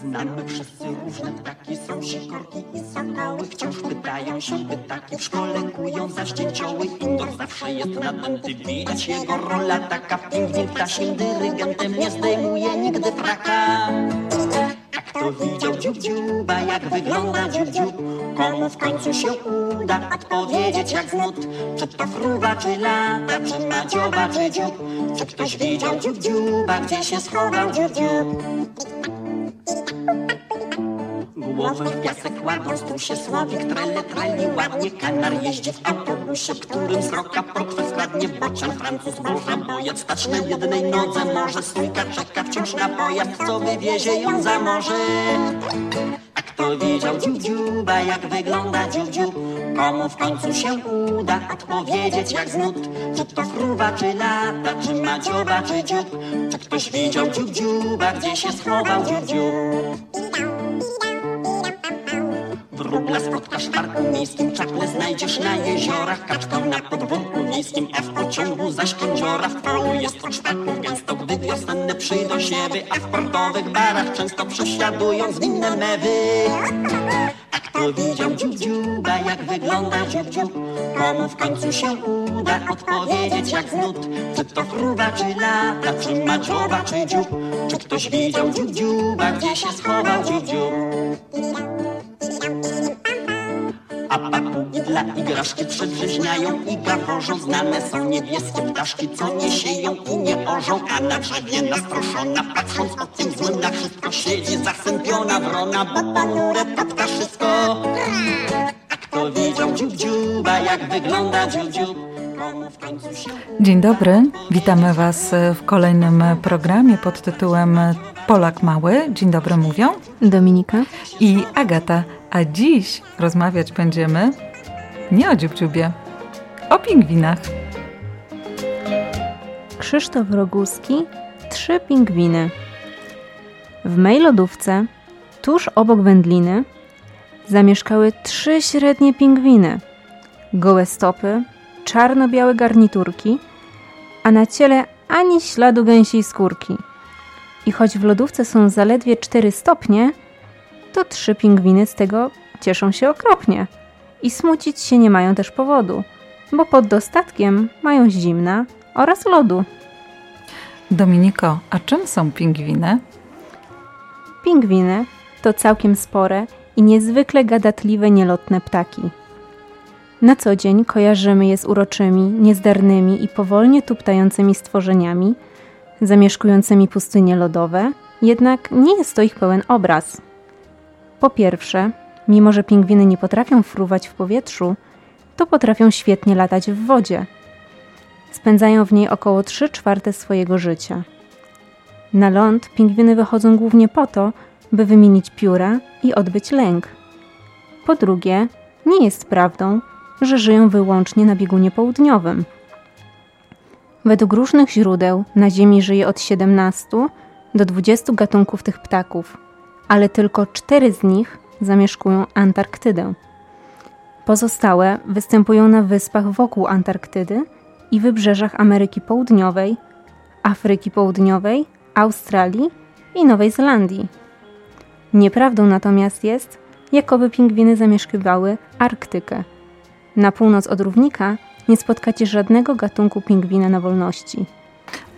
Znamy wszyscy różne ptaki, są sikorki i sandały Wciąż pytają się pytaki, w szkole kują za ścięcioły. Indor zawsze jest nadęty, widać jego rola taka. Pingwin ptasim dyrygentem nie zdejmuje nigdy fraka. A kto widział dziób dziuba, jak wygląda dziób Komu w końcu się uda odpowiedzieć jak znud Czy to fruwa, czy lata, czy ma dzioba, czy dziób? Czy ktoś widział dziób dziuba, gdzie się schował dziób Głowę w piasek ładząc, tu się słowik trele ładnie Kanar jeździ w autobusie, którym z roka prokwę skradnie Bocian Francuz burza bojec, stać na jednej nodze. Może stójka czeka wciąż na pojazd, co wywiezie ją za morze? A kto widział dziuba, jak wygląda dziób Komu w końcu się uda odpowiedzieć jak znud? Czy to fruwa, czy lata, czy ma dzioba, czy dziób? Czy ktoś widział dziuba, gdzie się schował dziób Wróbla spotkasz w parku miejskim, czakle znajdziesz na jeziorach, kaczkę na podwórku wiejskim, a w pociągu zaś kędziora w polu jest od więc to gdy wiosenne przyjdą siewy, a w portowych barach często przesiadują zwinne mewy. A kto widział dziób dziuba, jak wygląda dziób, komu w końcu się uda odpowiedzieć jak znud, czy to fruwa, czy lata, czy ma dzioba, czy dziób, czy ktoś widział dziób dziuba, gdzie się schował dziób dla igraszki przedrzeźniają i gaworzą Znane są niebieskie ptaszki, co nie sieją i nie orzą A na drzewie nastroszona, patrząc o tym złym na wszystko Siedzi zasępiona wrona, bo ponure to ptaszysko A kto widział dziób dziuba, jak wygląda dziób dziób Dzień dobry, witamy Was w kolejnym programie pod tytułem Polak Mały. Dzień dobry mówią Dominika i Agata. A dziś rozmawiać będziemy nie o dziubdziubie, o pingwinach. Krzysztof Roguski Trzy pingwiny W mej lodówce, tuż obok wędliny, zamieszkały trzy średnie pingwiny. Gołe stopy, czarno-białe garniturki, a na ciele ani śladu gęsiej skórki. I choć w lodówce są zaledwie 4 stopnie, to trzy pingwiny z tego cieszą się okropnie. I smucić się nie mają też powodu, bo pod dostatkiem mają zimna oraz lodu. Dominiko, a czym są pingwiny? Pingwiny to całkiem spore i niezwykle gadatliwe, nielotne ptaki. Na co dzień kojarzymy je z uroczymi, niezdarnymi i powolnie tuptającymi stworzeniami, zamieszkującymi pustynie lodowe, jednak nie jest to ich pełen obraz. Po pierwsze, mimo że pingwiny nie potrafią fruwać w powietrzu, to potrafią świetnie latać w wodzie. Spędzają w niej około 3 czwarte swojego życia. Na ląd pingwiny wychodzą głównie po to, by wymienić pióra i odbyć lęk. Po drugie, nie jest prawdą, że żyją wyłącznie na biegunie południowym. Według różnych źródeł na Ziemi żyje od 17 do 20 gatunków tych ptaków, ale tylko cztery z nich zamieszkują Antarktydę. Pozostałe występują na wyspach wokół Antarktydy i wybrzeżach Ameryki Południowej, Afryki Południowej, Australii i Nowej Zelandii. Nieprawdą natomiast jest, jakoby pingwiny zamieszkiwały Arktykę. Na północ od równika nie spotkacie żadnego gatunku pingwina na wolności.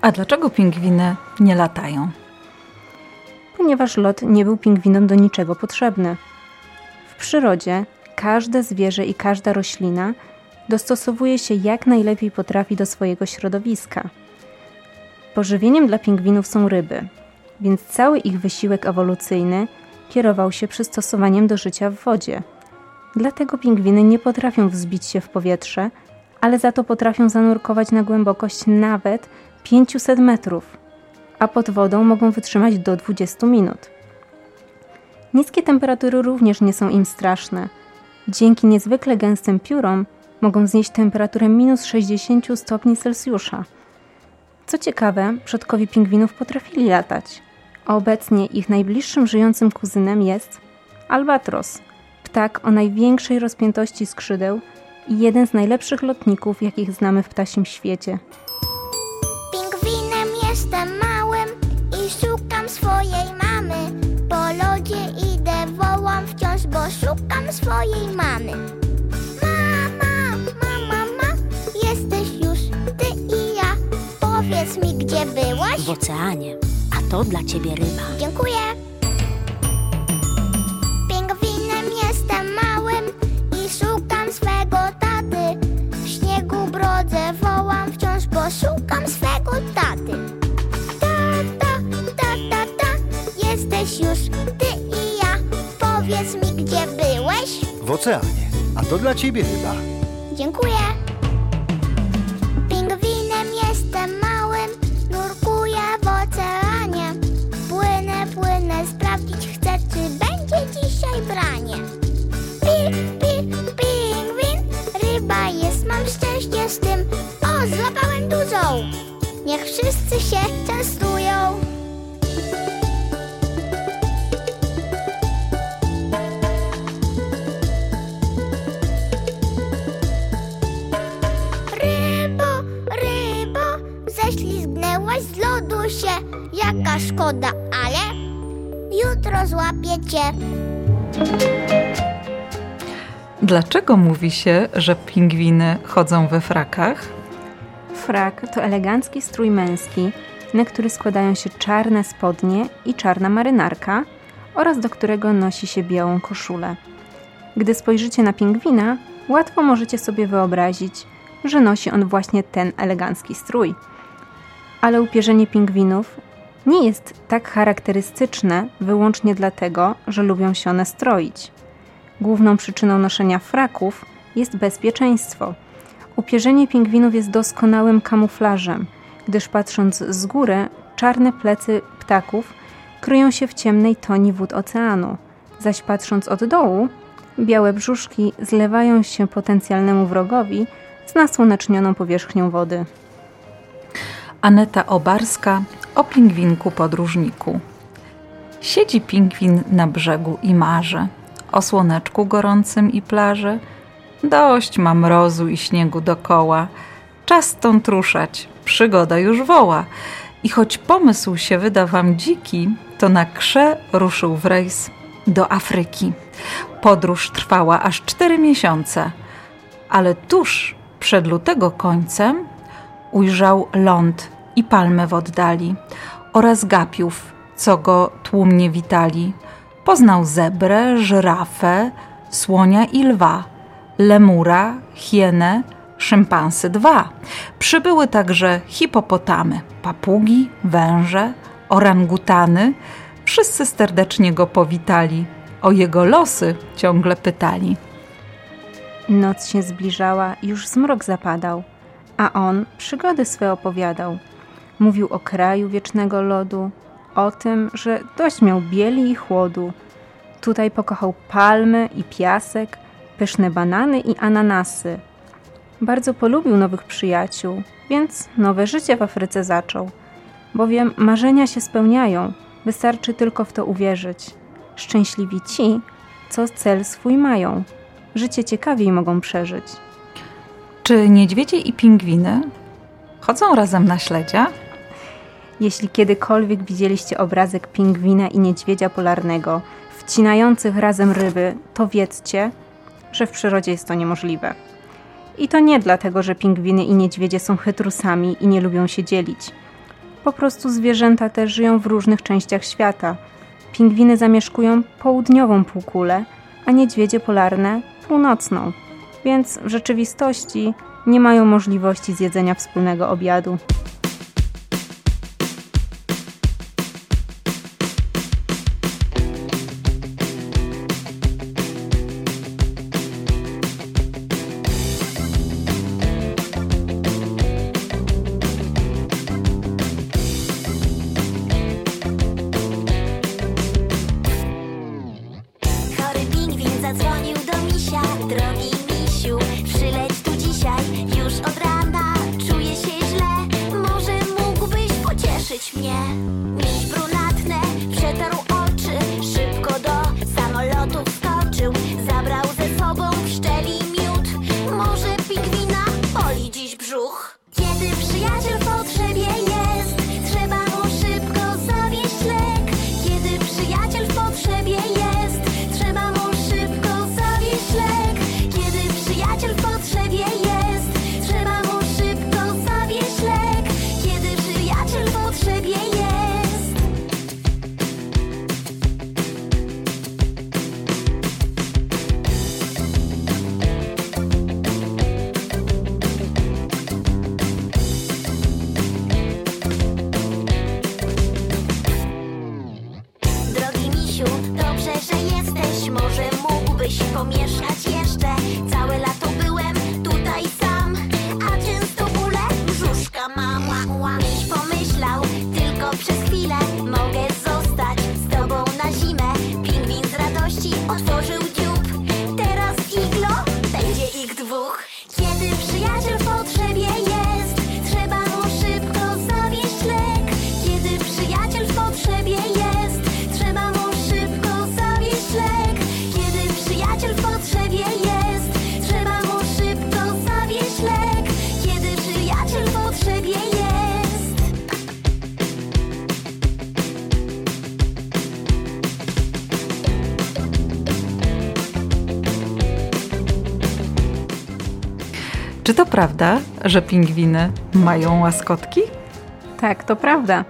A dlaczego pingwiny nie latają? Ponieważ lot nie był pingwinom do niczego potrzebny. Przyrodzie każde zwierzę i każda roślina dostosowuje się jak najlepiej potrafi do swojego środowiska. Pożywieniem dla pingwinów są ryby, więc cały ich wysiłek ewolucyjny kierował się przystosowaniem do życia w wodzie. Dlatego pingwiny nie potrafią wzbić się w powietrze, ale za to potrafią zanurkować na głębokość nawet 500 metrów, a pod wodą mogą wytrzymać do 20 minut. Niskie temperatury również nie są im straszne. Dzięki niezwykle gęstym piórom mogą znieść temperaturę minus 60 stopni Celsjusza. Co ciekawe, przodkowie pingwinów potrafili latać, a obecnie ich najbliższym żyjącym kuzynem jest albatros, ptak o największej rozpiętości skrzydeł i jeden z najlepszych lotników, jakich znamy w ptasim świecie. Swojej mamy. Mama, mama, mama, jesteś już ty i ja. Powiedz mi, gdzie byłaś? W oceanie. A to dla ciebie ryba. Dziękuję. Oceanie. A to dla ciebie ryba. Dziękuję. Pingwinem jestem małym, nurkuję w oceanie. Płynę, płynę, sprawdzić chcę, czy będzie dzisiaj branie. Pi, pi, pingwin, ryba jest, mam szczęście z tym. O, złapałem dużą. Niech wszyscy się częstują. Szkoda, ale jutro złapię cię. Dlaczego mówi się, że pingwiny chodzą we frakach? Frak to elegancki strój męski, na który składają się czarne spodnie i czarna marynarka oraz do którego nosi się białą koszulę. Gdy spojrzycie na pingwina, łatwo możecie sobie wyobrazić, że nosi on właśnie ten elegancki strój. Ale upierzenie pingwinów nie jest tak charakterystyczne wyłącznie dlatego, że lubią się one stroić. Główną przyczyną noszenia fraków jest bezpieczeństwo. Upierzenie pingwinów jest doskonałym kamuflażem, gdyż patrząc z góry, czarne plecy ptaków kryją się w ciemnej toni wód oceanu, zaś patrząc od dołu, białe brzuszki zlewają się potencjalnemu wrogowi z nasłonecznioną powierzchnią wody. Aneta Obarska o pingwinku podróżniku. Siedzi pingwin na brzegu i marzy o słoneczku gorącym i plaży. Dość ma mrozu i śniegu dokoła. Czas stąd ruszać, przygoda już woła. I choć pomysł się wyda wam dziki, to na krze ruszył w rejs do Afryki. Podróż trwała aż cztery miesiące, ale tuż przed lutego końcem ujrzał ląd i palmy w oddali oraz gapiów, co go tłumnie witali. Poznał zebrę, żyrafę, słonia i lwa, lemura, hienę, szympansy dwa. Przybyły także hipopotamy, papugi, węże, orangutany. Wszyscy serdecznie go powitali. O jego losy ciągle pytali. Noc się zbliżała, już zmrok zapadał, a on przygody swe opowiadał. Mówił o kraju wiecznego lodu, o tym, że dość miał bieli i chłodu. Tutaj pokochał palmy i piasek, pyszne banany i ananasy. Bardzo polubił nowych przyjaciół, więc nowe życie w Afryce zaczął. Bowiem marzenia się spełniają, wystarczy tylko w to uwierzyć. Szczęśliwi ci, co cel swój mają, życie ciekawiej mogą przeżyć. Czy niedźwiedzie i pingwiny chodzą razem na śledzia? Jeśli kiedykolwiek widzieliście obrazek pingwina i niedźwiedzia polarnego, wcinających razem ryby, to wiedzcie, że w przyrodzie jest to niemożliwe. I to nie dlatego, że pingwiny i niedźwiedzie są chytrusami i nie lubią się dzielić. Po prostu zwierzęta te żyją w różnych częściach świata. Pingwiny zamieszkują południową półkulę, a niedźwiedzie polarne północną, więc w rzeczywistości nie mają możliwości zjedzenia wspólnego obiadu. pomieszka prawda, że pingwiny mają łaskotki? Tak, to prawda.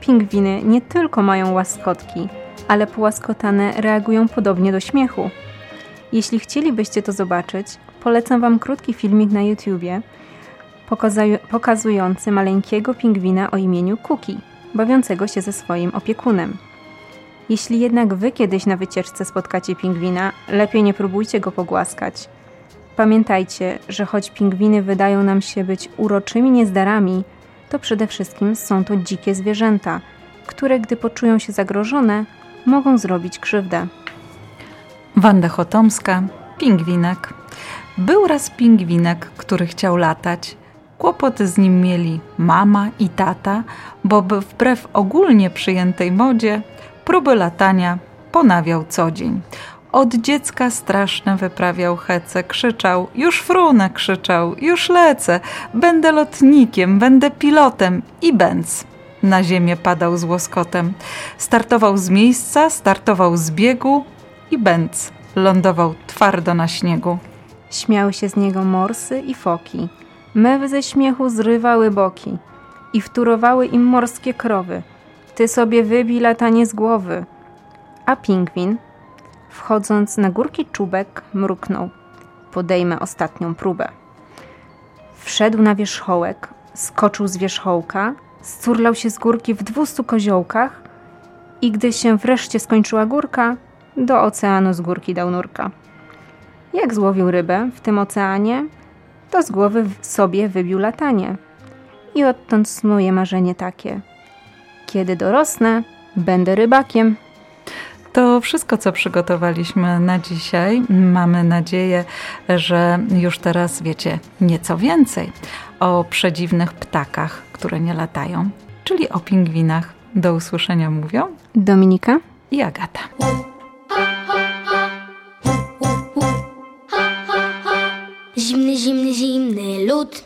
Pingwiny nie tylko mają łaskotki, ale połaskotane reagują podobnie do śmiechu. Jeśli chcielibyście to zobaczyć, polecam Wam krótki filmik na YouTubie pokazujący maleńkiego pingwina o imieniu Cookie, bawiącego się ze swoim opiekunem. Jeśli jednak Wy kiedyś na wycieczce spotkacie pingwina, lepiej nie próbujcie go pogłaskać. Pamiętajcie, że choć pingwiny wydają nam się być uroczymi niezdarami, to przede wszystkim są to dzikie zwierzęta, które gdy poczują się zagrożone, mogą zrobić krzywdę. Wanda Chotomska, pingwinek. Był raz pingwinek, który chciał latać. Kłopoty z nim mieli mama i tata, bo wbrew ogólnie przyjętej modzie, próby latania ponawiał co dzień. Od dziecka straszne wyprawiał hece, krzyczał, już frunę krzyczał, już lecę, będę lotnikiem, będę pilotem i bęc. Na ziemię padał z łoskotem. Startował z miejsca, startował z biegu i bęc. Lądował twardo na śniegu. Śmiały się z niego morsy i foki. Mewy ze śmiechu zrywały boki i wturowały im morskie krowy. Ty sobie wybij latanie z głowy. A pingwin, wchodząc na górki czubek, mruknął. Podejmę ostatnią próbę. Wszedł na wierzchołek, skoczył z wierzchołka, scurlał się z górki w dwustu koziołkach i gdy się wreszcie skończyła górka, do oceanu z górki dał nurka. Jak złowił rybę w tym oceanie, to z głowy sobie wybił latanie. I odtąd snuje marzenie takie. Kiedy dorosnę, będę rybakiem. To wszystko, co przygotowaliśmy na dzisiaj. Mamy nadzieję, że już teraz wiecie nieco więcej o przedziwnych ptakach, które nie latają, czyli o pingwinach. Do usłyszenia mówią Dominika? i Agata. Zimny, zimny, zimny lód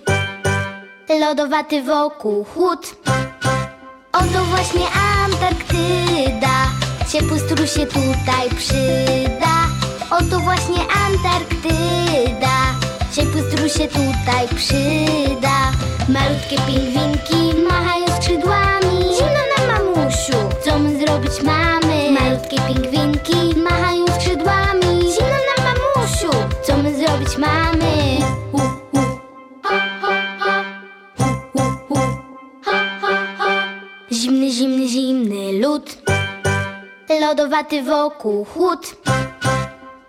Lodowaty wokół chłód Oto właśnie Antarktyda Ciepły strój się tutaj przyda. Oto właśnie Antarktyda. Ciepły strój się tutaj przyda. Malutkie pingwinki machają Wokół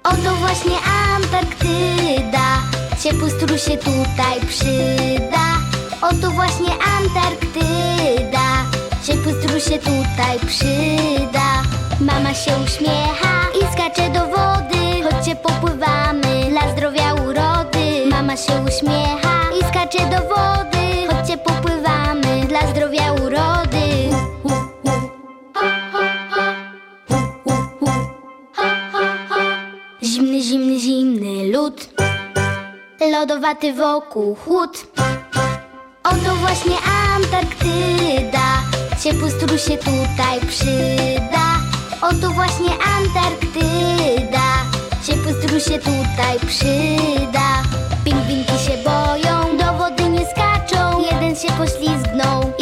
Oto właśnie Antarktyda Ciepły strój się tutaj przyda. Oto właśnie Antarktyda Ciepły strój się tutaj przyda. Mama się uśmiecha i skacze do wody. Chodźcie popływamy dla zdrowia urody. Mama się uśmiecha i skacze do wody. Chodźcie popływamy dla zdrowia urody zimny, zimny lód Lodowaty wokół chłód. Oto właśnie Antarktyda Ciepły strój się tutaj przyda. Oto właśnie Antarktyda Ciepły strój się tutaj przyda. Pingwinki się boją, do wody nie skaczą Jeden się poślizgnął